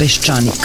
Peščanik.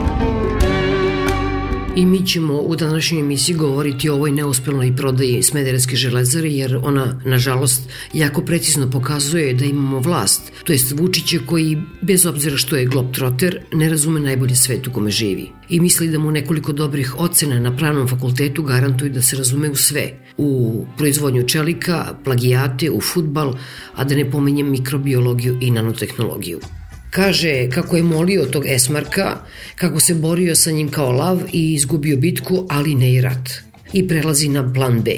I mi ćemo u današnjoj emisiji govoriti o ovoj neuspelnoj prodaji Smederevske železare, jer ona, nažalost, jako precizno pokazuje da imamo vlast, to jest Vučića koji, bez obzira što je globtroter, ne razume najbolje svet u kome živi. I misli da mu nekoliko dobrih ocena na pravnom fakultetu garantuju da se razume u sve. U proizvodnju čelika, plagijate, u futbal, a da ne pomenjem mikrobiologiju i nanotehnologiju. Kaže kako je molio tog Esmarka, kako se borio sa njim kao lav i izgubio bitku, ali ne i rat. I prelazi na plan B.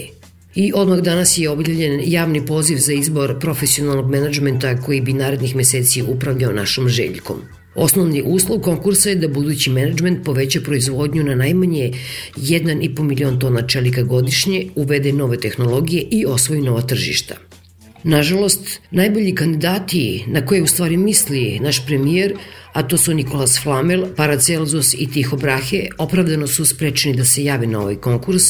I odmah danas je objavljen javni poziv za izbor profesionalnog menadžmenta koji bi narednih meseci upravljao našom željkom. Osnovni uslov konkursa je da budući menadžment poveća proizvodnju na najmanje 1,5 milion tona čelika godišnje, uvede nove tehnologije i osvoji nova tržišta. Nažalost, najbolji kandidati na koje u stvari misli naš premijer, a to su Nikolas Flamel, Paracelsus i Tiho Brahe, opravdano su sprečeni da se jave na ovaj konkurs,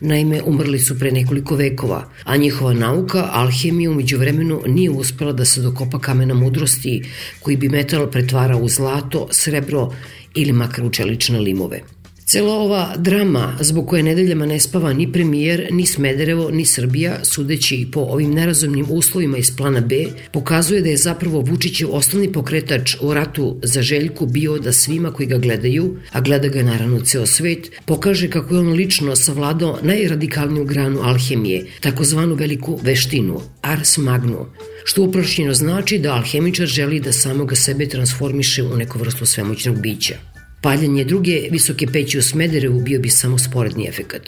naime umrli su pre nekoliko vekova, a njihova nauka, alhemija umeđu vremenu nije uspela da se dokopa kamena mudrosti koji bi metal pretvarao u zlato, srebro ili makar u čelične limove. Cela ova drama zbog koje nedeljama ne spava ni premijer, ni Smederevo, ni Srbija, sudeći po ovim nerazumnim uslovima iz plana B, pokazuje da je zapravo Vučićev osnovni pokretač u ratu za Željku bio da svima koji ga gledaju, a gleda ga naravno ceo svet, pokaže kako je on lično savladao najradikalniju granu alhemije, takozvanu veliku veštinu, ars magnu, što uprošćeno znači da alhemičar želi da samoga sebe transformiše u neku vrstu svemoćnog bića. Paljanje druge visoke peći u Smederevu bio bi samo sporedni efekat.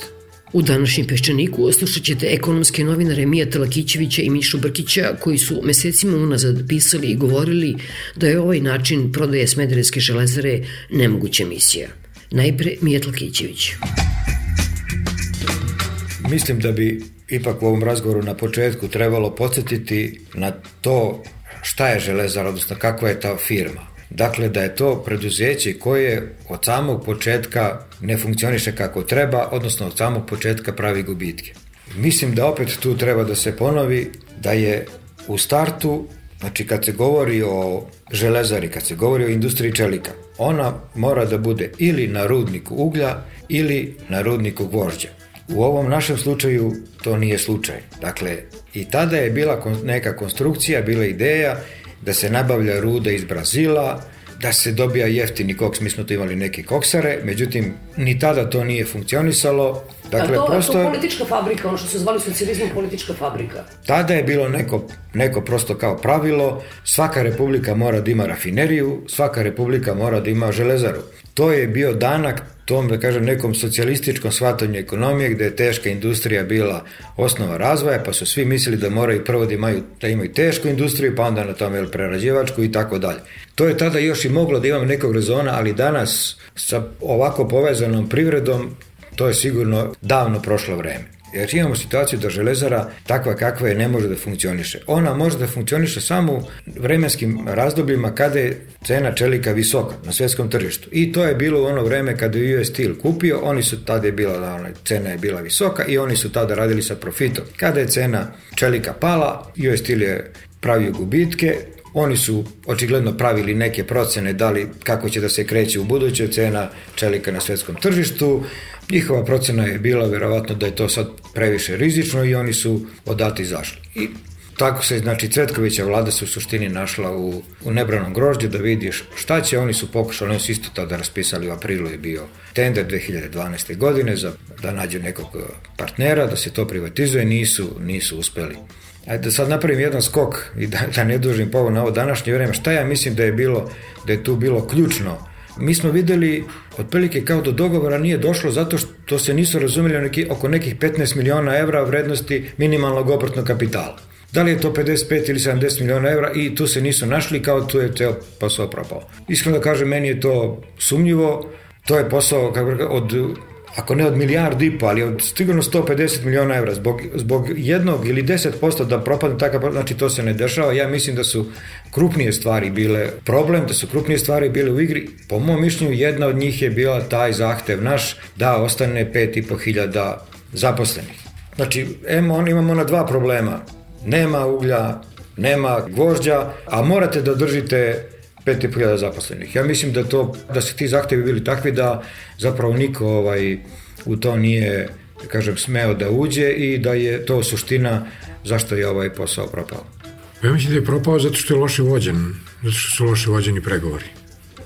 U današnjem Peščaniku oslušat ćete ekonomske novinare Mija Talakićevića i Mišu Brkića koji su mesecima unazad pisali i govorili da je ovaj način prodaje Smederevske železare nemoguća misija. Najpre Mija Talakićević. Mislim da bi ipak u ovom razgovoru na početku trebalo podsjetiti na to šta je železar, odnosno kakva je ta firma. Dakle, da je to preduzeće koje od samog početka ne funkcioniše kako treba, odnosno od samog početka pravi gubitke. Mislim da opet tu treba da se ponovi da je u startu, znači kad se govori o železari, kad se govori o industriji čelika, ona mora da bude ili na rudniku uglja ili na rudniku gvožđa. U ovom našem slučaju to nije slučaj. Dakle, i tada je bila neka konstrukcija, bila ideja da se nabavlja ruda iz Brazila, da se dobija jeftini koks, mi smo tu imali neke koksare, međutim, ni tada to nije funkcionisalo. Dakle, A to, prosto, to politička fabrika, ono što se zvali socijalizmom politička fabrika. Tada je bilo neko, neko prosto kao pravilo, svaka republika mora da ima rafineriju, svaka republika mora da ima železaru. To je bio danak tom, da kažem, nekom socijalističkom shvatanju ekonomije gde je teška industrija bila osnova razvoja, pa su svi mislili da moraju prvo da imaju, da imaju tešku industriju, pa onda na tome prerađivačku i tako dalje. To je tada još i moglo da imamo nekog rezona, ali danas sa ovako povezanom privredom to je sigurno davno prošlo vreme. Jer imamo situaciju da železara takva kakva je ne može da funkcioniše. Ona može da funkcioniše samo u vremenskim razdobljima kada je cena čelika visoka na svetskom tržištu. I to je bilo u ono vreme kada je US Steel kupio, oni su tada je bila, da, ona, cena je bila visoka i oni su tada radili sa profitom. Kada je cena čelika pala, US Steel je pravio gubitke, Oni su očigledno pravili neke procene da li kako će da se kreće u buduće cena čelika na svetskom tržištu. Njihova procena je bila verovatno da je to sad previše rizično i oni su odati izašli. I Tako se, znači, Cvetkovića vlada se u suštini našla u, u nebranom grožđu da vidiš šta će, oni su pokušali, oni su isto tada raspisali u aprilu je bio tender 2012. godine za da nađu nekog partnera, da se to privatizuje, nisu, nisu uspeli. Ajde da sad napravim jedan skok i da, da ne dužim povo na ovo današnje vreme. Šta ja mislim da je bilo, da je tu bilo ključno mi smo videli otprilike kao do dogovora nije došlo zato što se nisu razumeli neki, oko nekih 15 miliona evra vrednosti minimalnog obrtnog kapitala. Da li je to 55 ili 70 miliona evra i tu se nisu našli kao tu je ceo posao propao. Iskreno da kažem, meni je to sumnjivo, to je posao kako od ako ne od milijardu i po, ali od sigurno 150 miliona evra zbog, zbog jednog ili 10% da propadne takav, znači to se ne dešava. Ja mislim da su krupnije stvari bile problem, da su krupnije stvari bile u igri. Po mom mišljenju jedna od njih je bila taj zahtev naš da ostane 5,5 hiljada zaposlenih. Znači, emo, on, imamo na dva problema. Nema uglja, nema gvožđa, a morate da držite 5.500 zaposlenih. Ja mislim da to da se ti zahtevi bili takvi da zapravo niko ovaj u to nije kažem smeo da uđe i da je to suština zašto je ovaj posao propao. Ja mislim da je propao zato što je loše vođen, zato što su loše vođeni pregovori.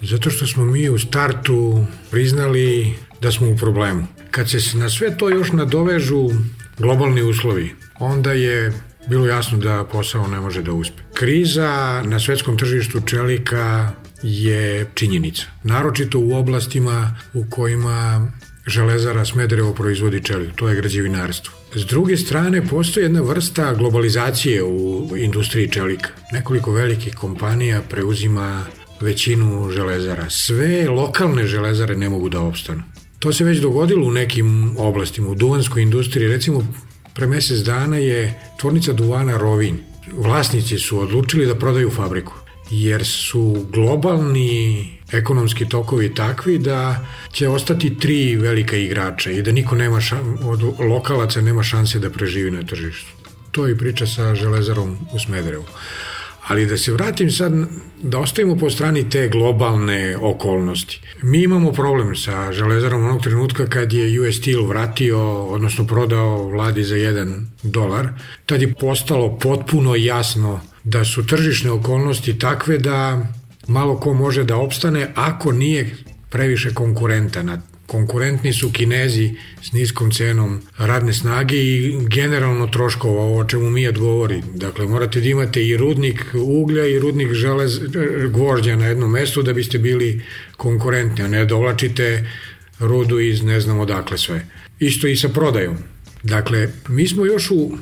Zato što smo mi u startu priznali da smo u problemu. Kad se na sve to još nadovežu globalni uslovi, onda je bilo jasno da posao ne može da uspe. Kriza na svetskom tržištu čelika je činjenica. Naročito u oblastima u kojima železara Smederevo proizvodi čelik, to je građevinarstvo. S druge strane, postoji jedna vrsta globalizacije u industriji čelika. Nekoliko velikih kompanija preuzima većinu železara. Sve lokalne železare ne mogu da opstanu. To se već dogodilo u nekim oblastima, u duvanskoj industriji. Recimo, Pre mesec dana je tvornica duvana Rovinj. Vlasnici su odlučili da prodaju fabriku jer su globalni ekonomski tokovi takvi da će ostati tri velika igrača i da niko nema šan, od lokalaca nema šanse da preživi na tržištu. To je priča sa železarom u Smederevu. Ali da se vratim sad, da ostavimo po strani te globalne okolnosti. Mi imamo problem sa železarom onog trenutka kad je US Steel vratio, odnosno prodao vladi za 1 dolar. Tad je postalo potpuno jasno da su tržišne okolnosti takve da malo ko može da opstane ako nije previše konkurenta na konkurentni su Kinezi s niskom cenom radne snage i generalno troškova, o čemu mi odgovori. Dakle, morate da imate i rudnik uglja i rudnik želez, gvožđa na jednom mestu da biste bili konkurentni, a ne dovlačite rudu iz ne znam odakle sve. Isto i sa prodajom. Dakle, mi smo još u,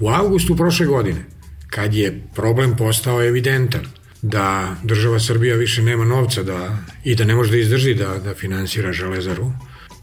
u avgustu prošle godine, kad je problem postao evidentan, da država Srbija više nema novca da, i da ne može da izdrži da, da finansira železaru.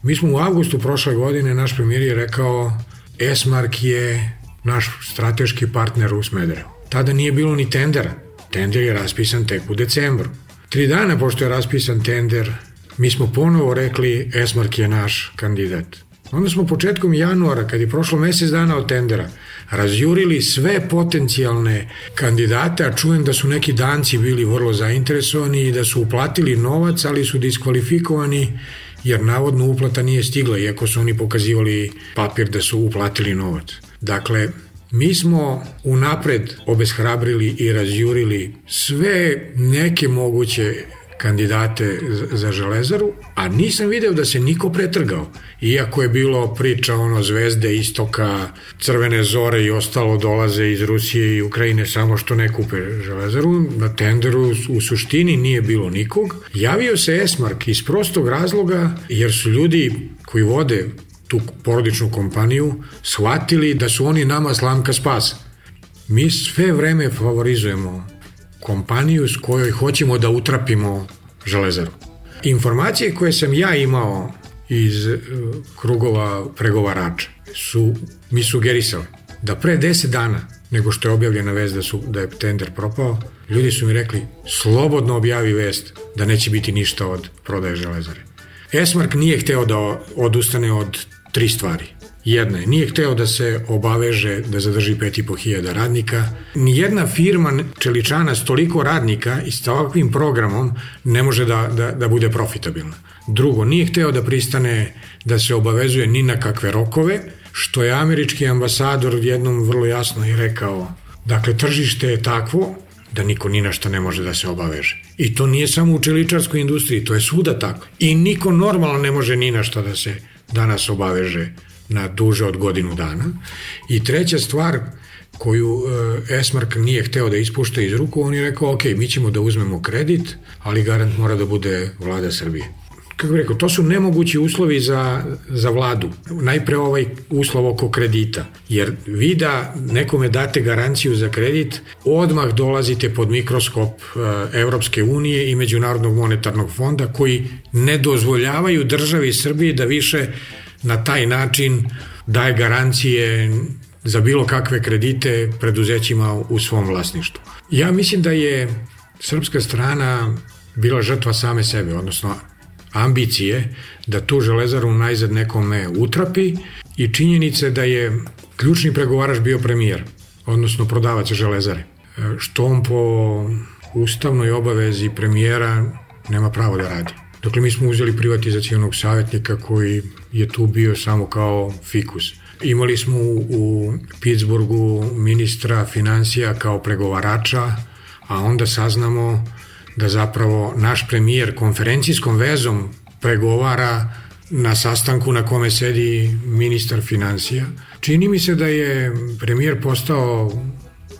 Mi smo u avgustu prošle godine, naš premijer je rekao Esmark je naš strateški partner u Smederevu. Tada nije bilo ni tendera. Tender je raspisan tek u decembru. Tri dana pošto je raspisan tender, mi smo ponovo rekli Esmark je naš kandidat. Onda smo početkom januara, kad je prošlo mesec dana od tendera, razjurili sve potencijalne kandidate, a čujem da su neki danci bili vrlo zainteresovani i da su uplatili novac, ali su diskvalifikovani jer navodno uplata nije stigla, iako su oni pokazivali papir da su uplatili novac. Dakle, mi smo unapred obeshrabrili i razjurili sve neke moguće kandidate za železaru, a nisam video da se niko pretrgao. Iako je bilo priča ono zvezde istoka, crvene zore i ostalo dolaze iz Rusije i Ukrajine samo što ne kupe železaru, na tenderu u suštini nije bilo nikog. Javio se Esmark iz prostog razloga jer su ljudi koji vode tu porodičnu kompaniju shvatili da su oni nama slamka spasa. Mi sve vreme favorizujemo kompaniju s kojoj hoćemo da utrapimo železaru. Informacije koje sam ja imao iz uh, krugova pregovarača su mi sugerisali da pre 10 dana nego što je objavljena vest da, su, da je tender propao, ljudi su mi rekli slobodno objavi vest da neće biti ništa od prodaje železare. Esmark nije hteo da odustane od tri stvari. Jedna je, nije hteo da se obaveže da zadrži 5.500 radnika. Nijedna firma čeličana s toliko radnika i s ovakvim programom ne može da, da, da bude profitabilna. Drugo, nije hteo da pristane da se obavezuje ni na kakve rokove, što je američki ambasador jednom vrlo jasno i rekao Dakle, tržište je takvo da niko ni na ne može da se obaveže. I to nije samo u čeličarskoj industriji, to je svuda tako. I niko normalno ne može ni na da se danas obaveže na duže od godinu dana. I treća stvar koju e, Esmark nije hteo da ispušta iz ruku, on je rekao, ok, mi ćemo da uzmemo kredit, ali garant mora da bude vlada Srbije kako bih rekao, to su nemogući uslovi za, za vladu. Najpre ovaj uslov oko kredita. Jer vi da nekome date garanciju za kredit, odmah dolazite pod mikroskop e, Evropske unije i Međunarodnog monetarnog fonda koji ne dozvoljavaju državi Srbije da više na taj način daje garancije za bilo kakve kredite preduzećima u svom vlasništvu. Ja mislim da je srpska strana bila žrtva same sebe, odnosno ambicije da tu železaru najzad nekome utrapi i činjenice da je ključni pregovarač bio premijer, odnosno prodavac železare, što on po ustavnoj obavezi premijera nema pravo da radi. Dakle, mi smo uzeli privatizacijonog savjetnika koji je tu bio samo kao fikus. Imali smo u Pittsburghu ministra financija kao pregovarača, a onda saznamo da zapravo naš premijer konferencijskom vezom pregovara na sastanku na kome sedi ministar financija. Čini mi se da je premijer postao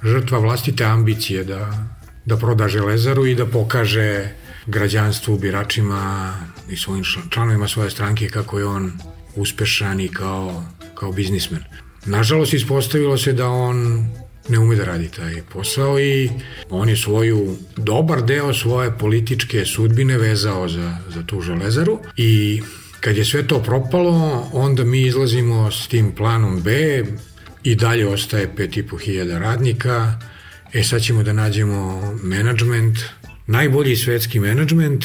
žrtva vlastite ambicije da, da proda železaru i da pokaže građanstvu, biračima i svojim članovima svoje stranke kako je on uspešan i kao, kao biznismen. Nažalost, ispostavilo se da on ne ume da radi taj posao i on je svoju, dobar deo svoje političke sudbine vezao za, za tu železaru i kad je sve to propalo, onda mi izlazimo s tim planom B i dalje ostaje 5.500 radnika, e sad ćemo da nađemo menadžment, najbolji svetski menadžment,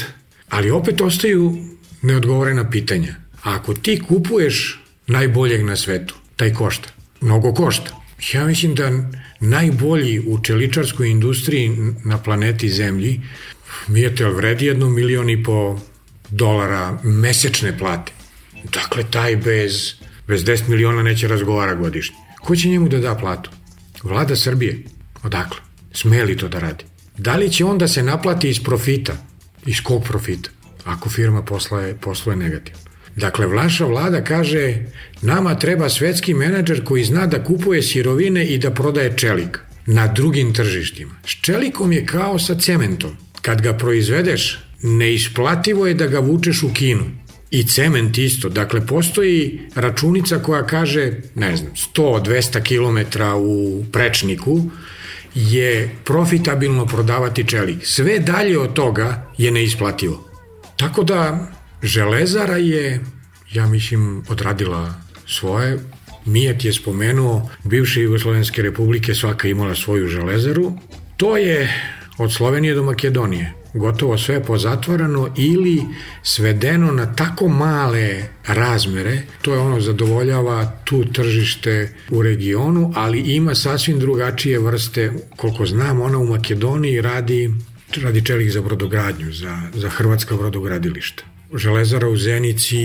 ali opet ostaju neodgovorena pitanja. A ako ti kupuješ najboljeg na svetu, taj košta. Mnogo košta. Ja mislim da najbolji u čeličarskoj industriji na planeti Zemlji Mijetel vredi jedno milion i po dolara mesečne plate. Dakle, taj bez, bez 10 miliona neće razgovara godišnje. Ko će njemu da da platu? Vlada Srbije. Odakle? Sme li to da radi? Da li će onda se naplati iz profita? Iz kog profita? Ako firma posluje, posluje negativno. Dakle, vaša vlada kaže nama treba svetski menadžer koji zna da kupuje sirovine i da prodaje čelik na drugim tržištima. S čelikom je kao sa cementom. Kad ga proizvedeš, neisplativo je da ga vučeš u Kinu. I cement isto. Dakle, postoji računica koja kaže, ne znam, 100-200 km u prečniku je profitabilno prodavati čelik. Sve dalje od toga je neisplativo. Tako da Železara je, ja mislim, odradila svoje. Mijet je spomenuo, bivše Jugoslovenske republike svaka imala svoju železaru. To je od Slovenije do Makedonije gotovo sve pozatvorano ili svedeno na tako male razmere, to je ono zadovoljava tu tržište u regionu, ali ima sasvim drugačije vrste, koliko znam, ona u Makedoniji radi, radi čelik za brodogradnju, za, za hrvatska brodogradilišta. Železara u Zenici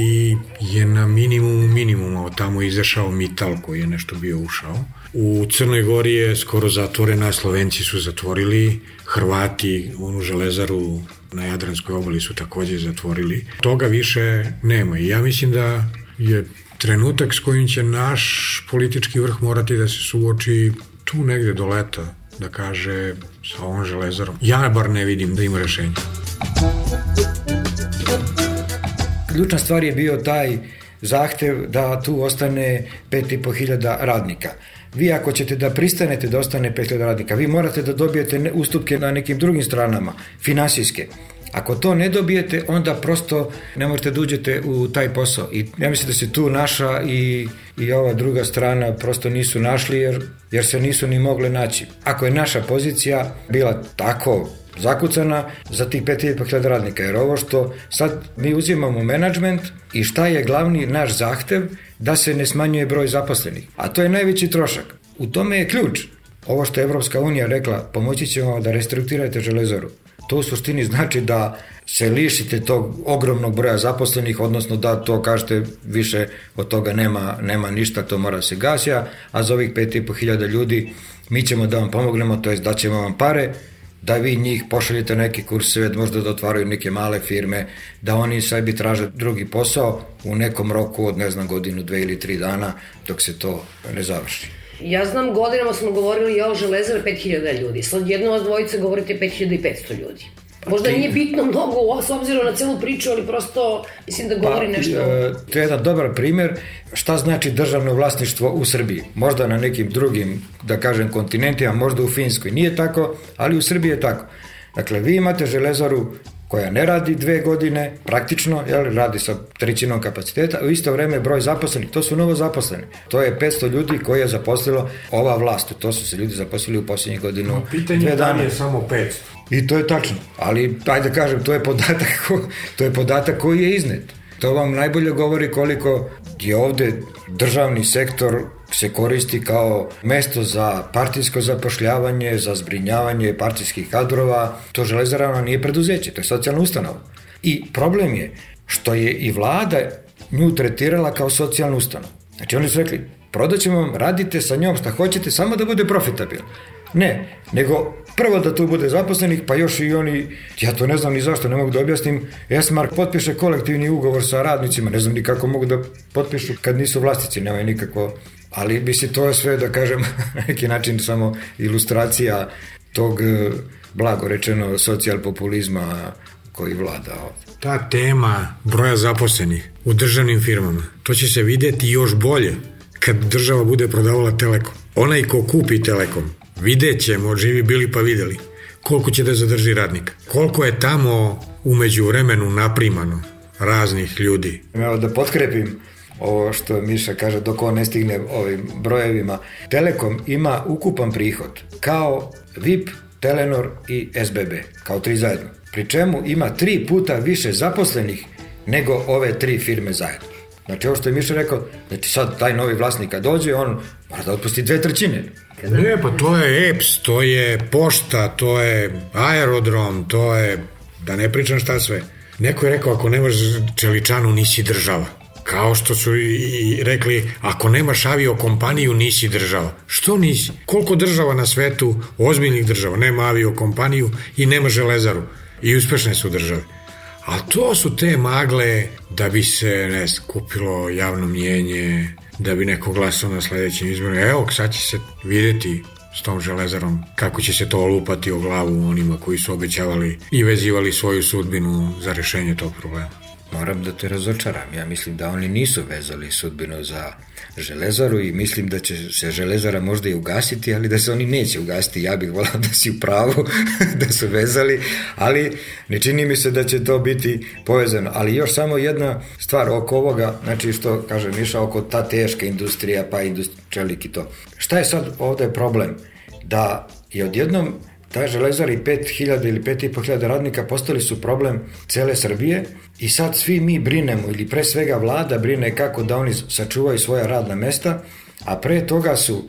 je na minimumu minimuma, od tamo izašao Mital koji je nešto bio ušao. U Crnoj Gori je skoro zatvorena, Slovenci su zatvorili, Hrvati onu železaru na Jadranskoj obali su takođe zatvorili. Toga više nema i ja mislim da je trenutak s kojim će naš politički vrh morati da se suoči tu negde do leta, da kaže sa ovom železarom. Ja bar ne vidim da ima rešenja ključna stvar je bio taj zahtev da tu ostane 5500 radnika. Vi ako ćete da pristanete da ostane 5000 radnika, vi morate da dobijete ustupke na nekim drugim stranama, finansijske. Ako to ne dobijete, onda prosto ne možete da uđete u taj posao. I ja mislim da se tu naša i, i ova druga strana prosto nisu našli jer, jer se nisu ni mogle naći. Ako je naša pozicija bila tako zakucana za tih 5500 radnika, jer ovo što sad mi uzimamo menadžment i šta je glavni naš zahtev da se ne smanjuje broj zaposlenih. A to je najveći trošak. U tome je ključ. Ovo što je Evropska unija rekla, pomoći ćemo da restruktirate železaru. to u suštini znači da se lišite tog ogromnog broja zaposlenih, odnosno da to kažete više od toga nema, nema ništa, to mora se gasija, a za ovih 5.500 ljudi mi ćemo da vam pomognemo, to jest da ćemo vam pare, da vi njih pošaljete neki kurseve, možda da otvaraju neke male firme, da oni sebi traže drugi posao u nekom roku od, ne znam, godinu, dve ili tri dana, dok se to ne završi. Ja znam, godinama smo govorili ja o železare 5000 ljudi. Sad jedno od dvojice govorite 5500 ljudi. Pa Možda ti... nije bitno mnogo s obzirom na celu priču, ali prosto mislim da govori pa, nešto. E, to je jedan dobar primer šta znači državno vlasništvo u Srbiji. Možda na nekim drugim, da kažem, kontinentima, možda u Finskoj. Nije tako, ali u Srbiji je tako. Dakle, vi imate železaru koja ne radi dve godine, praktično, jel, radi sa trećinom kapaciteta, u isto vreme broj zaposlenih, to su novo zaposleni. To je 500 ljudi koje je zaposlilo ova vlast. To su se ljudi zaposlili u poslednjih godinu, no, pitanje dve dana. je samo 500. I to je tačno, ali ajde da kažem, to je podatak, to je podatak koji je iznet. To vam najbolje govori koliko je ovde državni sektor se koristi kao mesto za partijsko zapošljavanje, za zbrinjavanje partijskih kadrova. To železara ona nije preduzeće, to je socijalna ustanova. I problem je što je i vlada nju tretirala kao socijalnu ustanovu. Znači oni su rekli, prodaćemo vam, radite sa njom šta hoćete, samo da bude profitabilno. Ne, nego prvo da tu bude zaposlenih, pa još i oni, ja to ne znam ni zašto, ne mogu da objasnim, Esmark potpiše kolektivni ugovor sa radnicima, ne znam ni kako mogu da potpišu kad nisu vlastici, nemaju nikako, ali bi se to sve, da kažem, neki način samo ilustracija tog, e, blago rečeno, socijal populizma koji vlada ovde. Ta tema broja zaposlenih u državnim firmama, to će se videti još bolje kad država bude prodavala Telekom. Onaj ko kupi Telekom, Vidjet ćemo, živi bili pa videli, koliko će da zadrži radnika. Koliko je tamo umeđu vremenu naprimano raznih ljudi. Evo da potkrepim ovo što Miša kaže dok on ne stigne ovim brojevima. Telekom ima ukupan prihod kao VIP, Telenor i SBB, kao tri zajedno. Pri čemu ima tri puta više zaposlenih nego ove tri firme zajedno. Znači ovo što je Miša rekao, znači sad taj novi vlasnik kad dođe, on mora da otpusti dve trećine. Ne, pa to je EPS, to je pošta, to je aerodrom, to je, da ne pričam šta sve. Neko je rekao, ako nemaš čeličanu, nisi država. Kao što su i rekli, ako nemaš avio kompaniju, nisi država. Što nisi? Koliko država na svetu, ozbiljnih država, nema avio kompaniju i nema železaru. I uspešne su države. A to su te magle da bi se ne, kupilo javno mnjenje, da bi neko glasao na sledećem izboru. Evo, sad će se videti s tom železarom kako će se to olupati o glavu onima koji su obećavali i vezivali svoju sudbinu za rešenje tog problema. Moram da te razočaram. Ja mislim da oni nisu vezali sudbinu za železaru i mislim da će se železara možda i ugasiti, ali da se oni neće ugasiti. Ja bih volao da si u pravu, da su vezali, ali ne čini mi se da će to biti povezano. Ali još samo jedna stvar oko ovoga, znači što kaže Miša, oko ta teška industrija, pa industrija, čelik i to. Šta je sad ovde problem? Da je odjednom ta železara i 5000 ili 5500 radnika postali su problem cele Srbije i sad svi mi brinemo ili pre svega vlada brine kako da oni sačuvaju svoja radna mesta, a pre toga su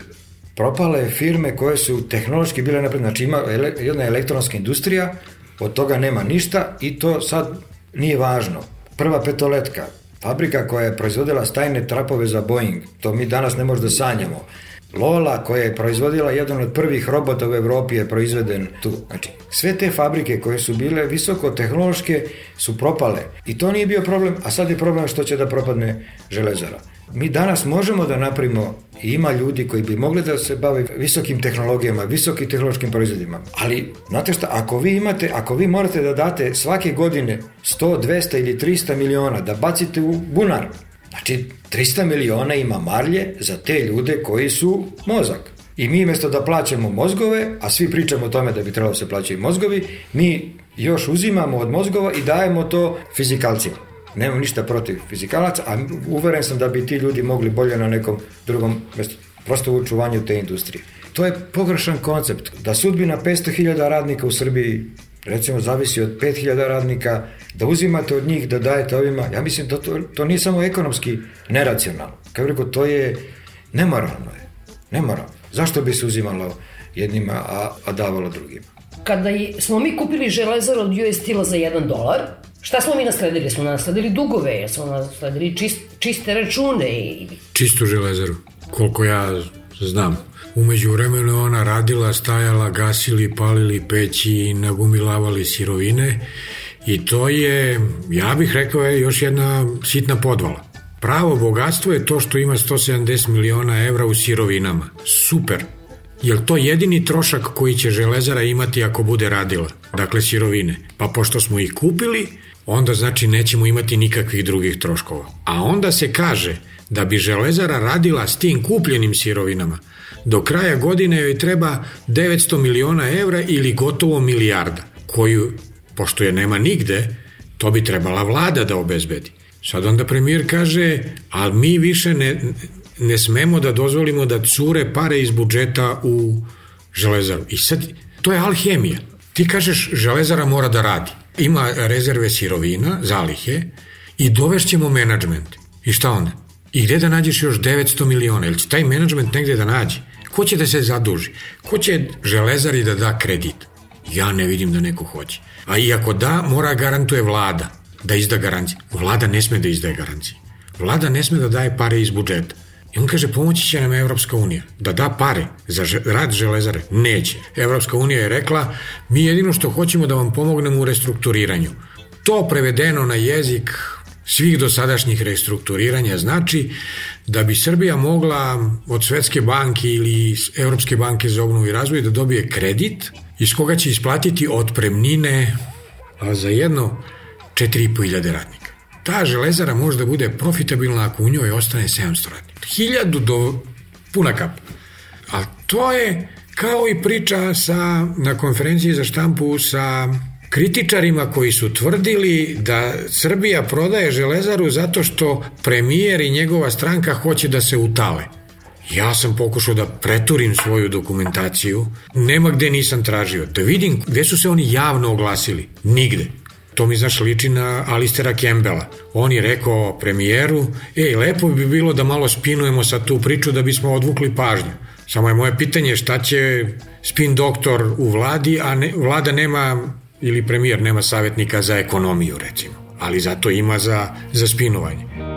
propale firme koje su tehnološki bile napred, znači ima jedna elektronska industrija, od toga nema ništa i to sad nije važno. Prva petoletka, fabrika koja je proizvodila stajne trapove za Boeing, to mi danas ne možda sanjamo. Lola koja je proizvodila jedan od prvih robota u Evropi je proizveden tu. Znači, sve te fabrike koje su bile visoko tehnološke su propale. I to nije bio problem, a sad je problem što će da propadne železara. Mi danas možemo da napravimo i ima ljudi koji bi mogli da se bave visokim tehnologijama, visokim tehnološkim proizvodima. Ali, znate šta, ako vi imate, ako vi morate da date svake godine 100, 200 ili 300 miliona da bacite u bunar, Znači, 300 miliona ima marlje za te ljude koji su mozak. I mi mesto da plaćamo mozgove, a svi pričamo o tome da bi trebalo da se plaćaju mozgovi, mi još uzimamo od mozgova i dajemo to fizikalcima. Nemam ništa protiv fizikalaca, a uveren sam da bi ti ljudi mogli bolje na nekom drugom mestu, prosto u učuvanju te industrije. To je pogrešan koncept, da sudbina 500.000 radnika u Srbiji recimo zavisi od 5000 radnika, da uzimate od njih, da dajete ovima, ja mislim da to, to nije samo ekonomski neracionalno. Kao rekao, to je nemoralno je. Nemoralno. Zašto bi se uzimalo jednima, a, a davalo drugima? kada smo mi kupili železar od US Steel za 1 dolar, šta smo mi nasledili? Smo nasledili dugove, smo nasledili čist, čiste račune. I... Čistu železaru, koliko ja znam. Umeđu vremenu ona radila, stajala, gasili, palili peći, nagumilavali sirovine i to je, ja bih rekao, je još jedna sitna podvala. Pravo bogatstvo je to što ima 170 miliona evra u sirovinama. Super. Je to jedini trošak koji će železara imati ako bude radila? Dakle, sirovine. Pa pošto smo ih kupili, onda znači nećemo imati nikakvih drugih troškova. A onda se kaže da bi železara radila s tim kupljenim sirovinama, do kraja godine joj treba 900 miliona evra ili gotovo milijarda, koju, pošto je nema nigde, to bi trebala vlada da obezbedi. Sad onda premijer kaže, ali mi više ne, ne smemo da dozvolimo da cure pare iz budžeta u železaru. I sad, to je alhemija. Ti kažeš, železara mora da radi. Ima rezerve sirovina, zalihe, i dovešćemo menadžment. I šta onda? I gde da nađeš još 900 miliona? Ili će taj menadžment negde da nađe? Ko će da se zaduži? Ko će železari da da kredit? Ja ne vidim da neko hoće. A i ako da, mora garantuje vlada da izda garancije. Vlada ne sme da izdaje garancije. Vlada ne sme da daje pare iz budžeta. I on kaže, pomoći će nam Evropska unija da da pare za rad železare. Neće. Evropska unija je rekla, mi jedino što hoćemo da vam pomognemo u restrukturiranju. To prevedeno na jezik svih dosadašnjih restrukturiranja znači da bi Srbija mogla od Svetske banke ili Evropske banke za obnovu i razvoj da dobije kredit iz koga će isplatiti otpremnine za jedno 4.500 radnika. Ta železara može da bude profitabilna ako u njoj ostane 700 radnika. 1000 do puna kap. A to je kao i priča sa, na konferenciji za štampu sa kritičarima koji su tvrdili da Srbija prodaje železaru zato što premijer i njegova stranka hoće da se utale. Ja sam pokušao da preturim svoju dokumentaciju, nema gde nisam tražio, da vidim gde su se oni javno oglasili. Nigde. To mi, znaš, liči na Alistera Campbella. On je rekao premijeru, ej, lepo bi bilo da malo spinujemo sa tu priču da bismo odvukli pažnju. Samo je moje pitanje šta će spin doktor u vladi, a ne, vlada nema ili premijer nema savjetnika za ekonomiju, recimo. Ali zato ima za, za spinovanje.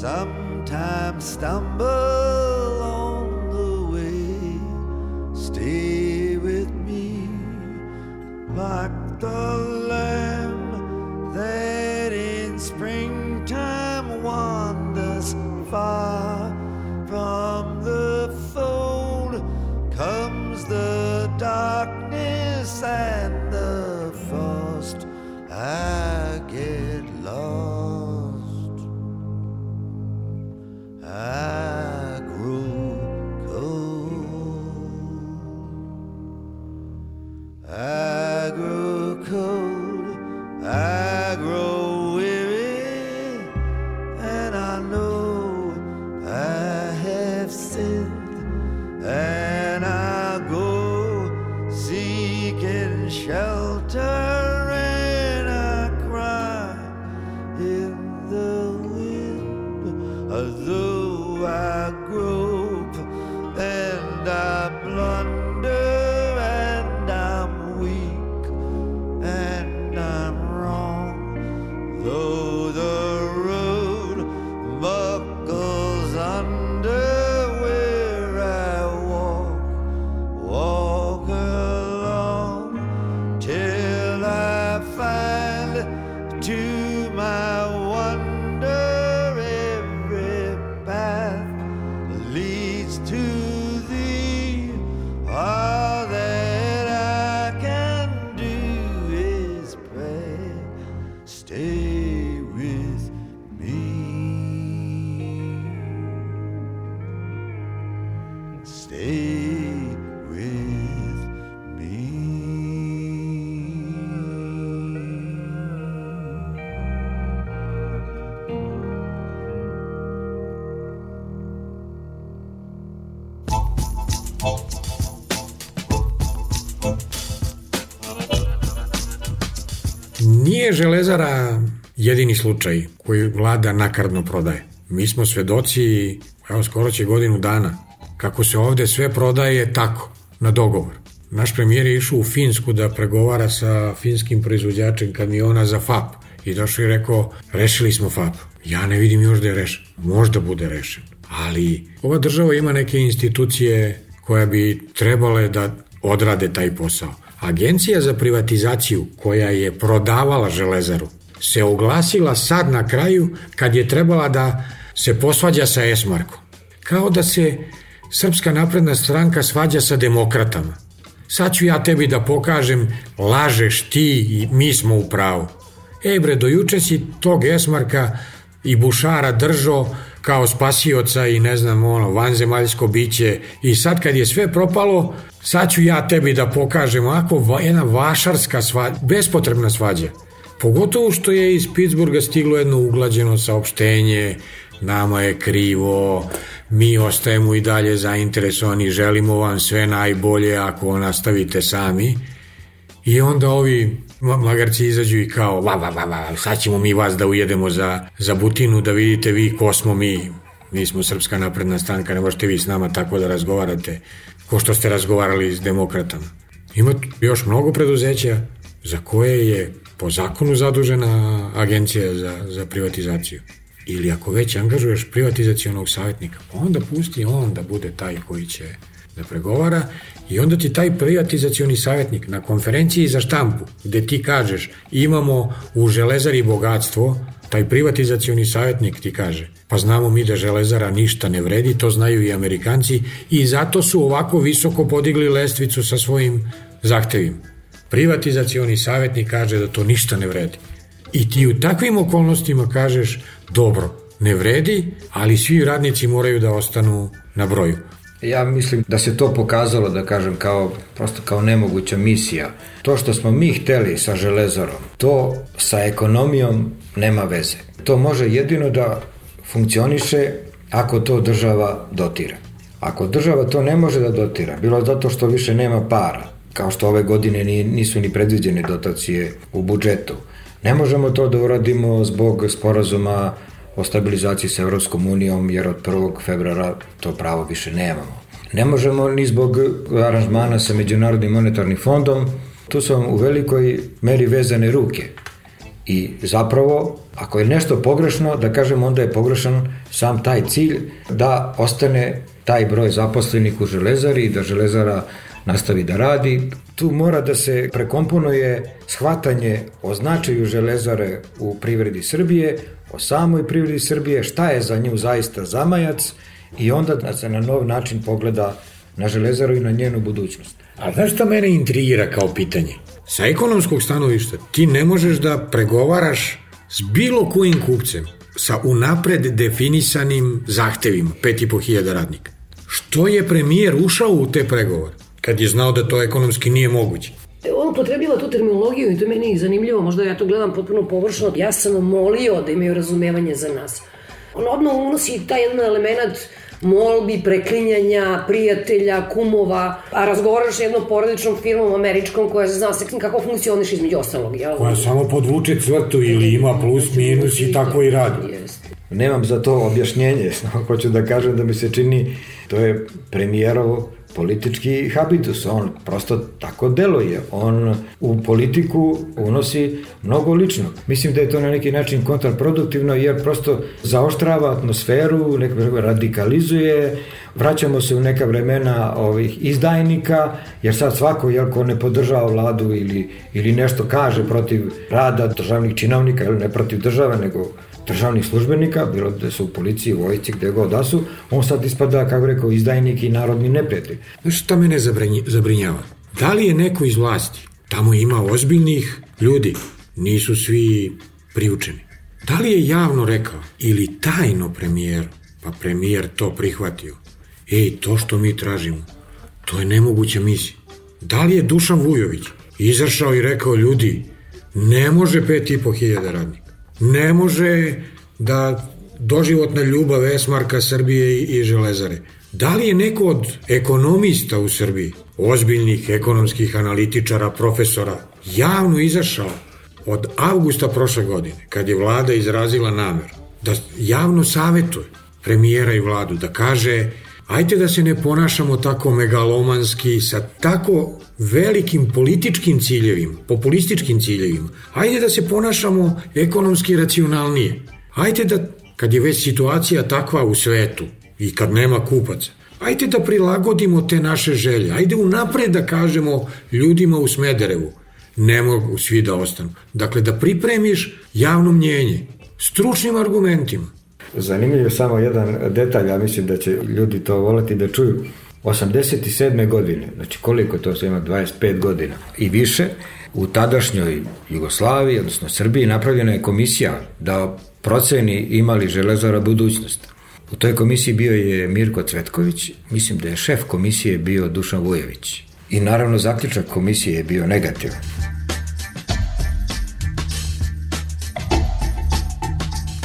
sometimes stumble sun. Jedini slučaj koji vlada nakardno prodaje. Mi smo svedoci, evo skoro će godinu dana, kako se ovde sve prodaje tako, na dogovor. Naš premijer je išao u Finsku da pregovara sa finskim proizvođačem kamiona za FAP i došao i rekao, rešili smo FAP. Ja ne vidim još da je rešen. Možda bude rešen. Ali ova država ima neke institucije koja bi trebale da odrade taj posao. Agencija za privatizaciju koja je prodavala železaru se oglasila sad na kraju kad je trebala da se posvađa sa Esmarkom. Kao da se Srpska napredna stranka svađa sa demokratama. Sad ću ja tebi da pokažem, lažeš ti i mi smo u pravu. Ej bre, do juče si tog Esmarka i Bušara držao kao spasioca i ne znam ono, vanzemaljsko biće i sad kad je sve propalo, sad ću ja tebi da pokažem ovako jedna vašarska svađa, bespotrebna svađa. Pogotovo što je iz Pittsburgha stiglo jedno uglađeno saopštenje, nama je krivo, mi ostajemo i dalje zainteresovani, želimo vam sve najbolje ako nastavite sami. I onda ovi magarci izađu i kao, va, va, va, va, sad ćemo mi vas da ujedemo za, za butinu, da vidite vi ko smo mi. Mi smo Srpska napredna stranka, ne možete vi s nama tako da razgovarate, ko što ste razgovarali s demokratama. Ima još mnogo preduzeća za koje je po zakonu zadužena agencija za, za privatizaciju. Ili ako već angažuješ privatizacijonog savjetnika, onda pusti on da bude taj koji će da pregovara i onda ti taj privatizacioni savjetnik na konferenciji za štampu gde ti kažeš imamo u železari bogatstvo, taj privatizacioni savjetnik ti kaže pa znamo mi da železara ništa ne vredi, to znaju i Amerikanci i zato su ovako visoko podigli lestvicu sa svojim zahtevima. Privatizacioni savjetnik kaže da to ništa ne vredi. I ti u takvim okolnostima kažeš dobro, ne vredi, ali svi radnici moraju da ostanu na broju. Ja mislim da se to pokazalo, da kažem, kao, prosto kao nemoguća misija. To što smo mi hteli sa železarom, to sa ekonomijom nema veze. To može jedino da funkcioniše ako to država dotira. Ako država to ne može da dotira, bilo zato što više nema para, kao što ove godine nisu ni predviđene dotacije u budžetu, ne možemo to da uradimo zbog sporazuma o stabilizaciji sa Evropskom unijom, jer od 1. februara to pravo više nemamo. Ne možemo ni zbog aranžmana sa Međunarodnim monetarnim fondom, tu su vam u velikoj meri vezane ruke. I zapravo, ako je nešto pogrešno, da kažem, onda je pogrešan sam taj cilj da ostane taj broj zaposlenih u železari i da železara nastavi da radi. Tu mora da se prekomponuje shvatanje o značaju železare u privredi Srbije, o samoj privredi Srbije, šta je za nju zaista zamajac i onda da se na nov način pogleda na železaru i na njenu budućnost. A znaš šta mene intrigira kao pitanje? Sa ekonomskog stanovišta ti ne možeš da pregovaraš s bilo kojim kupcem sa unapred definisanim zahtevima, 5500 radnika. Što je premijer ušao u te pregovore? Kad je znao da to ekonomski nije moguće. On potrebila tu terminologiju i to je meni zanimljivo, možda ja to gledam potpuno površno. Ja sam molio da imaju razumevanje za nas. On odmah unosi taj jedan element molbi, preklinjanja, prijatelja, kumova, a razgovaraš s jednom porodičnom firmom američkom koja zna se kako funkcioniš između ostalog. Jel? Koja samo podvuče crtu ili ima plus, minus i tako i radi. Nemam za to objašnjenje, hoću da kažem da mi se čini, to je premijerovo politički habitus, on prosto tako deluje, on u politiku unosi mnogo lično. Mislim da je to na neki način kontraproduktivno jer prosto zaoštrava atmosferu, nekako radikalizuje, vraćamo se u neka vremena ovih izdajnika, jer sad svako, jel, ko ne podržava vladu ili, ili nešto kaže protiv rada državnih činovnika, ili ne protiv države, nego državnih službenika, bilo da su u policiji, u vojci, gde god da su, on sad ispada, kako rekao, izdajnik i narodni neprijatelj. Znaš šta mene zabrinjava? Da li je neko iz vlasti? Tamo ima ozbiljnih ljudi, nisu svi priučeni. Da li je javno rekao ili tajno premijer, pa premijer to prihvatio? Ej, to što mi tražimo, to je nemoguća misija. Da li je Dušan Vujović izašao i rekao ljudi, ne može pet i po hiljada radnika ne može da doživotna ljubav Esmarka Srbije i Železare. Da li je neko od ekonomista u Srbiji, ozbiljnih ekonomskih analitičara, profesora, javno izašao od avgusta prošle godine, kad je vlada izrazila nameru da javno savetuje premijera i vladu, da kaže ajte da se ne ponašamo tako megalomanski sa tako velikim političkim ciljevima, populističkim ciljevima. Ajde da se ponašamo ekonomski racionalnije. Ajde da, kad je već situacija takva u svetu i kad nema kupaca, ajde da prilagodimo te naše želje. Ajde unapred da kažemo ljudima u Smederevu, ne mogu svi da ostanu. Dakle, da pripremiš javno mnjenje, stručnim argumentima. Zanimljiv je samo jedan detalj, ja mislim da će ljudi to voleti da čuju. 87. godine, znači koliko to se ima, 25 godina i više, u tadašnjoj Jugoslaviji, odnosno Srbiji, napravljena je komisija da proceni imali železara budućnost. U toj komisiji bio je Mirko Cvetković, mislim da je šef komisije bio Dušan Vujević. I naravno zaključak komisije je bio negativan.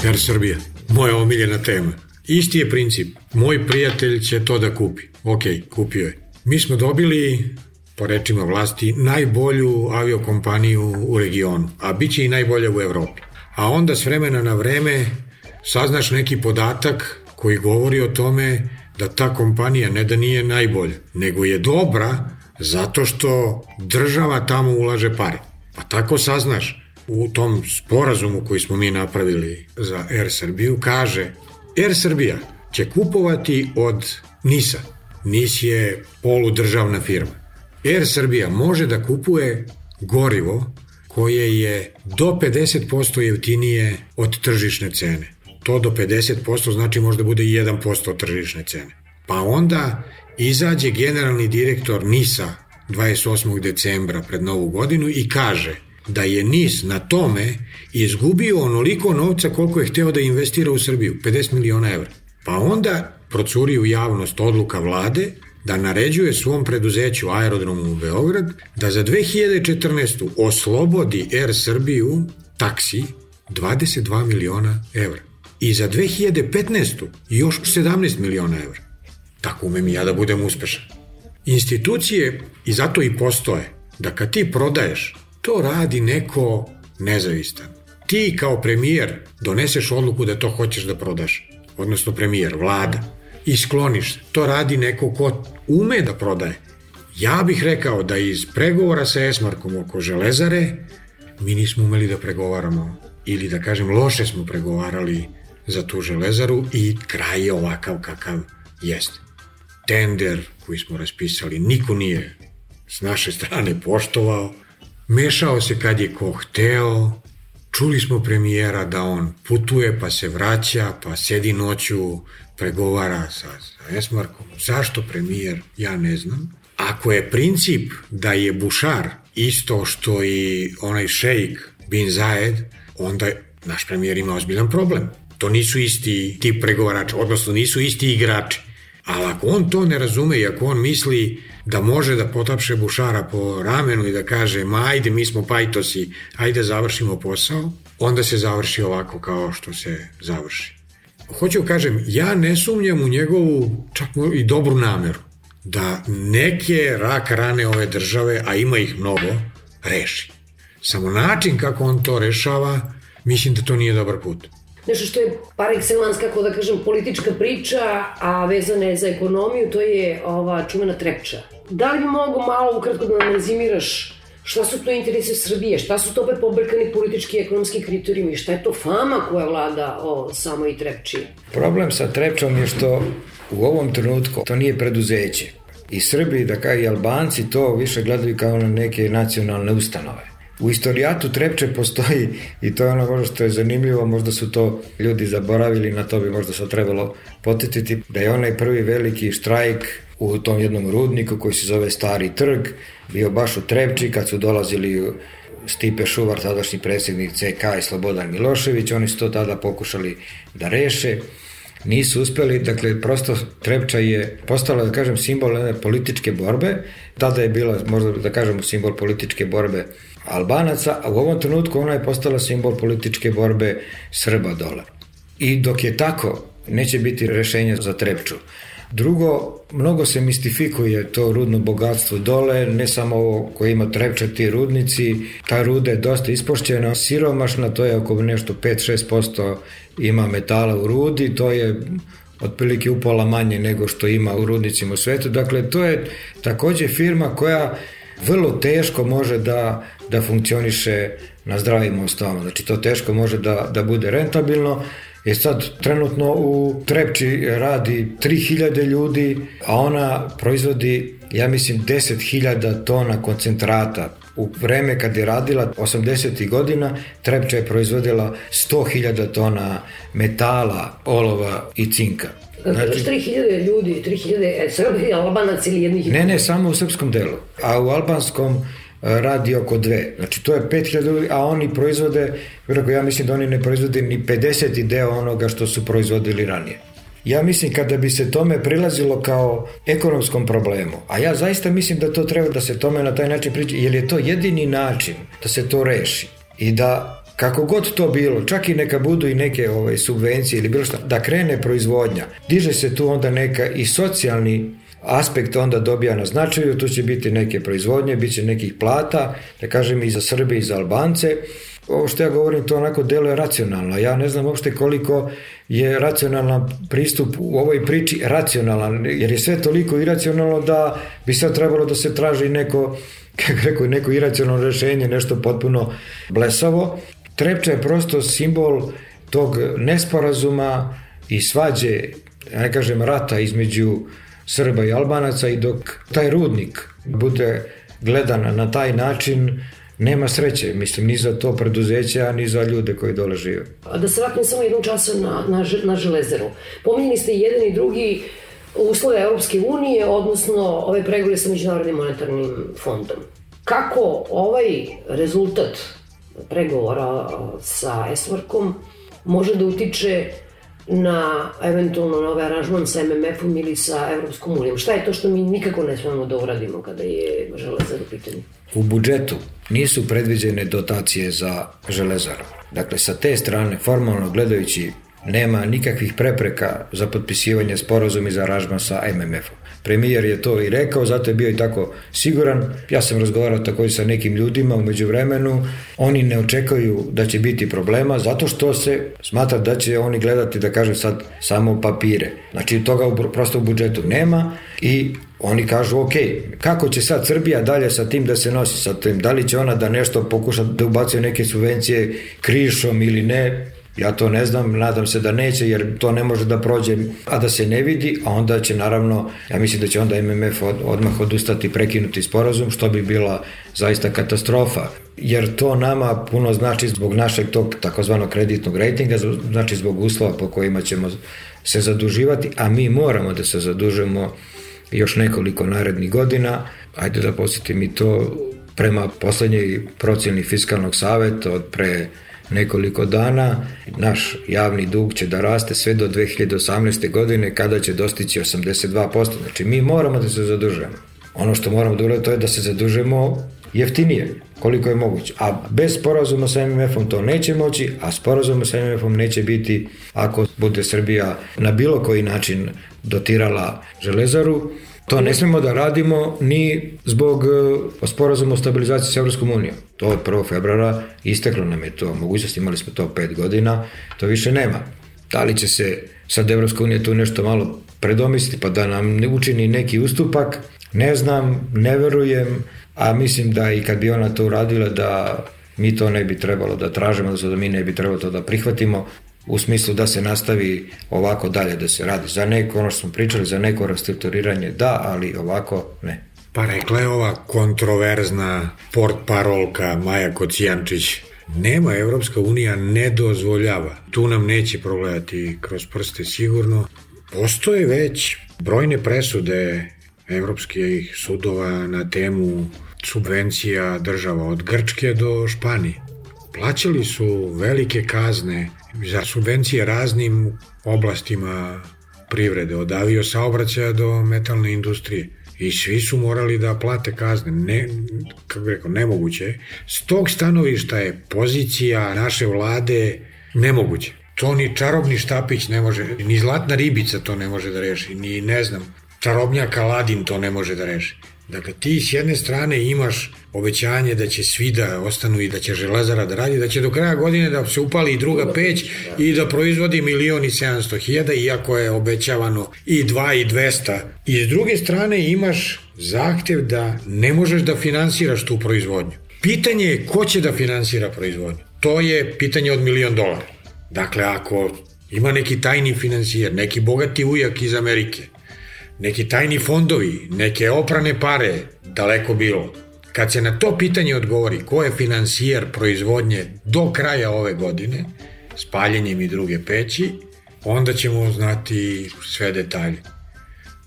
Air Srbija, moja omiljena tema. Isti je princip. Moj prijatelj će to da kupi. Ok, kupio je. Mi smo dobili, po rečima vlasti, najbolju aviokompaniju u regionu, a bit će i najbolja u Evropi. A onda s vremena na vreme saznaš neki podatak koji govori o tome da ta kompanija ne da nije najbolja, nego je dobra zato što država tamo ulaže pare. Pa tako saznaš u tom sporazumu koji smo mi napravili za Air Srbiju kaže Air Srbija će kupovati od NISA. NIS je poludržavna firma. Air Srbija može da kupuje gorivo koje je do 50% jeftinije od tržišne cene. To do 50% znači možda bude i 1% od tržišne cene. Pa onda izađe generalni direktor NISA 28. decembra pred novu godinu i kaže da je NIS na tome izgubio onoliko novca koliko je hteo da investira u Srbiju, 50 miliona evra. Pa onda procuri u javnost odluka vlade da naređuje svom preduzeću Aerodromu u Beograd da za 2014. oslobodi Air Srbiju taksi 22 miliona evra. I za 2015. još 17 miliona evra. Tako umem i ja da budem uspešan. Institucije, i zato i postoje, da kad ti prodaješ to radi neko nezavistan. Ti kao premijer doneseš odluku da to hoćeš da prodaš, odnosno premijer, vlada, i skloniš. To radi neko ko ume da prodaje. Ja bih rekao da iz pregovora sa Esmarkom oko železare mi nismo umeli da pregovaramo ili da kažem loše smo pregovarali za tu železaru i kraj je ovakav kakav jeste. Tender koji smo raspisali niko nije s naše strane poštovao, Mešao se kad je ko hteo, čuli smo premijera da on putuje pa se vraća, pa sedi noću, pregovara sa, sa Esmarkom. Zašto premijer? Ja ne znam. Ako je princip da je Bušar isto što i onaj šejk Bin Zayed, onda naš premijer ima ozbiljan problem. To nisu isti tip pregovarača, odnosno nisu isti igrači. Ali ako on to ne razume i ako on misli da može da potapše Bušara po ramenu i da kaže ma ajde mi smo pajtosi, ajde završimo posao, onda se završi ovako kao što se završi. Hoću da kažem, ja ne sumnjam u njegovu čak i dobru nameru da neke rak rane ove države, a ima ih mnogo, reši. Samo način kako on to rešava, mislim da to nije dobar put nešto što je par excellence, kako da kažem, politička priča, a vezana je za ekonomiju, to je ova čuvena trepča. Da li bi mogo malo ukratko da nam rezimiraš šta su to interese Srbije, šta su to opet pobrkani politički i ekonomski kriterijumi, šta je to fama koja vlada o samoj Trepči? Problem sa Trepčom je što u ovom trenutku to nije preduzeće. I Srbi, da kao i Albanci, to više gledaju kao na neke nacionalne ustanove. U istorijatu Trepče postoji i to je ono možda što je zanimljivo, možda su to ljudi zaboravili, na to bi možda sad trebalo potetiti, da je onaj prvi veliki štrajk u tom jednom rudniku koji se zove Stari trg, bio baš u Trepči kad su dolazili Stipe Šuvar, tadašnji predsjednik CK i Slobodan Milošević, oni su to tada pokušali da reše, nisu uspeli, dakle prosto Trepča je postala, da kažem, simbol političke borbe, tada je bila, možda da kažemo, simbol političke borbe Albanaca, a u ovom trenutku ona je postala simbol političke borbe Srba dole. I dok je tako, neće biti rešenja za Trepču. Drugo, mnogo se mistifikuje to rudno bogatstvo dole, ne samo ovo koje ima trepčati rudnici, ta ruda je dosta ispošćena, siromašna, to je oko nešto 5-6% ima metala u rudi, to je otprilike upola manje nego što ima u rudnicima u svetu. Dakle, to je takođe firma koja vrlo teško može da, da funkcioniše na zdravim osnovama. Znači, to teško može da, da bude rentabilno. Je sad trenutno u Trepči radi 3000 ljudi, a ona proizvodi, ja mislim, 10.000 tona koncentrata U vreme kad je radila 80. godina, Trepča je proizvodila 100.000 tona metala, olova i cinka. Znači, 3000 ljudi, 3000 Srbi, Albanac ili jednih... Ne, ne, samo u srpskom delu. A u albanskom e, radi oko dve. Znači to je 5000 ljudi, a oni proizvode, ja mislim da oni ne proizvode ni 50 deo onoga što su proizvodili ranije. Ja mislim kada bi se tome prilazilo kao ekonomskom problemu, a ja zaista mislim da to treba da se tome na taj način priđe, jer je to jedini način da se to reši. I da kako god to bilo, čak i neka budu i neke ove ovaj, subvencije ili bilo šta, da krene proizvodnja, diže se tu onda neka i socijalni aspekt onda dobija na značaju, tu će biti neke proizvodnje, bit će nekih plata, da kažem i za Srbe i za Albance, ovo što ja govorim to onako deluje racionalno. Ja ne znam uopšte koliko je racionalan pristup u ovoj priči racionalan, jer je sve toliko iracionalno da bi sad trebalo da se traži neko, kako rekao, neko iracionalno rešenje, nešto potpuno blesavo. Trepča je prosto simbol tog nesporazuma i svađe, ne kažem rata između Srba i Albanaca i dok taj rudnik bude gledan na taj način, nema sreće, mislim, ni za to preduzeće, ni za ljude koji dole žive. A da se vratnim samo jednom času na, na, na železeru. Pominjeni ste jedan i drugi uslove Europske unije, odnosno ove pregovore sa Međunarodnim monetarnim fondom. Kako ovaj rezultat pregovora sa Esvarkom može da utiče na eventualno nove aranžman sa MMF-om ili sa Evropskom unijom. Šta je to što mi nikako ne smemo da uradimo kada je železar u pitanju? U budžetu nisu predviđene dotacije za železaru. Dakle, sa te strane, formalno gledajući, nema nikakvih prepreka za potpisivanje sporazuma i za aranžman sa MMF-om. Premijer je to i rekao, zato je bio i tako siguran. Ja sam razgovarao takođe sa nekim ljudima umeđu vremenu. Oni ne očekaju da će biti problema zato što se smatra da će oni gledati, da kažem sad, samo papire. Znači toga u, prosto u budžetu nema i oni kažu, ok, kako će sad Srbija dalje sa tim da se nosi sa tim? Da li će ona da nešto pokuša da ubacuje neke subvencije krišom ili ne? Ja to ne znam, nadam se da neće jer to ne može da prođe, a da se ne vidi, a onda će naravno, ja mislim da će onda MMF od, odmah odustati prekinuti sporazum, što bi bila zaista katastrofa. Jer to nama puno znači zbog našeg tog takozvanog kreditnog rejtinga, znači zbog uslova po kojima ćemo se zaduživati, a mi moramo da se zadužimo još nekoliko narednih godina. Ajde da posjetim i to prema poslednjoj procjeni Fiskalnog saveta od pre nekoliko dana. Naš javni dug će da raste sve do 2018. godine kada će dostići 82%. Znači mi moramo da se zadužujemo. Ono što moramo da uradimo to je da se zadužujemo jeftinije, koliko je moguće. A bez sporazuma sa MMF-om to neće moći, a sporazuma sa MMF-om neće biti ako bude Srbija na bilo koji način dotirala železaru, To ne smemo da radimo ni zbog e, sporazuma o stabilizaciji sa Evropskom unijom. To od 1. februara isteklo nam je to mogućnost, imali smo to 5 godina, to više nema. Da li će se sad Evropska unija tu nešto malo predomisliti pa da nam ne učini neki ustupak, ne znam, ne verujem, a mislim da i kad bi ona to uradila da mi to ne bi trebalo da tražimo, da mi ne bi trebalo to da prihvatimo, u smislu da se nastavi ovako dalje da se radi. Za neko, ono što smo pričali, za neko restrukturiranje da, ali ovako ne. Pa rekla je ova kontroverzna port parolka Maja Kocijančić, nema Evropska unija ne dozvoljava. Tu nam neće progledati kroz prste sigurno. Postoje već brojne presude evropskih sudova na temu subvencija država od Grčke do Španije. Plaćali su velike kazne za subvencije raznim oblastima privrede, od avio saobraćaja do metalne industrije. I svi su morali da plate kazne. Ne, kako rekao, nemoguće. S tog stanovišta je pozicija naše vlade nemoguće. To ni čarobni štapić ne može, ni zlatna ribica to ne može da reši, ni ne znam, čarobnjak Aladin to ne može da reši. Dakle, ti s jedne strane imaš obećanje da će svi da ostanu i da će železara da radi, da će do kraja godine da se upali i druga peć i da proizvodi milion i 700 hiljada, iako je obećavano i 2 i 200. I s druge strane imaš zahtev da ne možeš da finansiraš tu proizvodnju. Pitanje je ko će da finansira proizvodnju. To je pitanje od milion dolara. Dakle, ako ima neki tajni financijer, neki bogati ujak iz Amerike, neki tajni fondovi, neke oprane pare, daleko bilo. Kad se na to pitanje odgovori ko je financijer proizvodnje do kraja ove godine, spaljenjem i druge peći, onda ćemo znati sve detalje.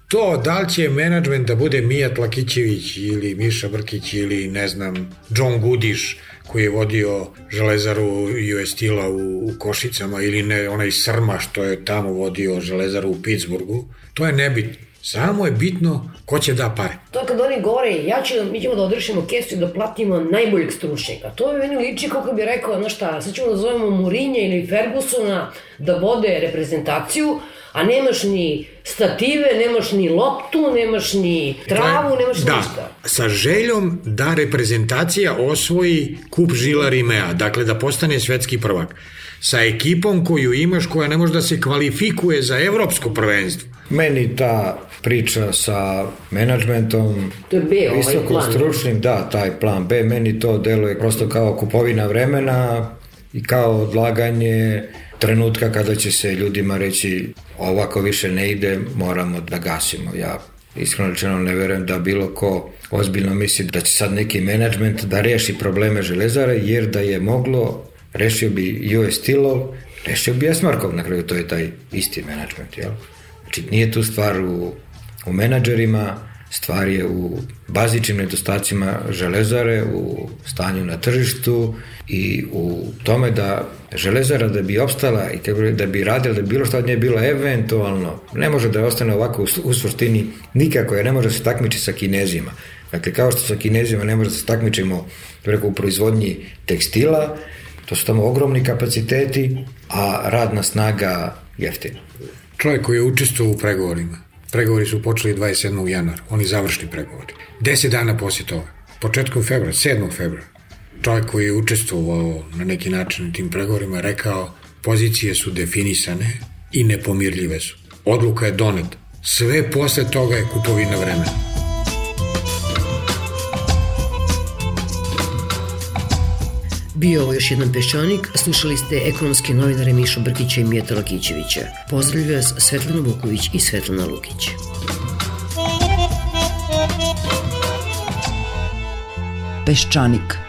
To, da li će menadžment da bude Mijat Lakićević ili Miša Brkić ili ne znam, John Gudiš koji je vodio železaru US Steel-a u, u Košicama ili ne, onaj Srma što je tamo vodio železaru u Pittsburghu, to je nebitno. Samo je bitno ko će da pare. To kad oni govore, ja ću, mi ćemo da odrešimo kesu i da platimo najboljeg stručnjaka. To je meni liči kako bi rekao, znaš šta, sad ćemo da zovemo Murinja ili Fergusona da vode reprezentaciju, a nemaš ni stative, nemaš ni loptu, nemaš ni travu, nemaš da, ništa. sa željom da reprezentacija osvoji kup Žila Rimea, dakle da postane svetski prvak. Sa ekipom koju imaš koja ne može da se kvalifikuje za evropsko prvenstvo. Meni ta priča sa menadžmentom, To je B, ovaj visoko plan. stručnim, da, taj plan B, meni to deluje prosto kao kupovina vremena i kao odlaganje trenutka kada će se ljudima reći ovako više ne ide, moramo da gasimo. Ja iskreno rečeno ne verujem da bilo ko ozbiljno misli da će sad neki menadžment da reši probleme železare, jer da je moglo, rešio bi US Steel-ov, rešio bi Esmarkov, na kraju to je taj isti menadžment, jel? Znači nije tu stvar u, u menadžerima, stvar je u bazičnim nedostacima železare, u stanju na tržištu i u tome da železara da bi opstala i da bi radila, da bi bilo šta od nje bilo eventualno, ne može da ostane ovako u, u suštini nikako, jer ne može da se takmiči sa kinezima. Dakle, kao što sa kinezima ne može da se takmičimo preko u proizvodnji tekstila, to su tamo ogromni kapaciteti, a radna snaga jeftina. Čovjek koji je učestvovao u pregovorima. Pregovori su počeli 27. januara, oni završni pregovori. 10 dana poslije toga, početkom februara, 7. februara, čovjek koji je učestvovao na neki način tim pregovorima rekao pozicije su definisane i nepomirljive su. Odluka je doneta. Sve posle toga je kupovina vremena. Bio ovo još jedan peščanik, slušali ste ekonomske novinare Mišo Brkića i Mijeta Lakićevića. Pozdravljaju vas Svetlana Vuković i Svetlana Lukić. Peščanik.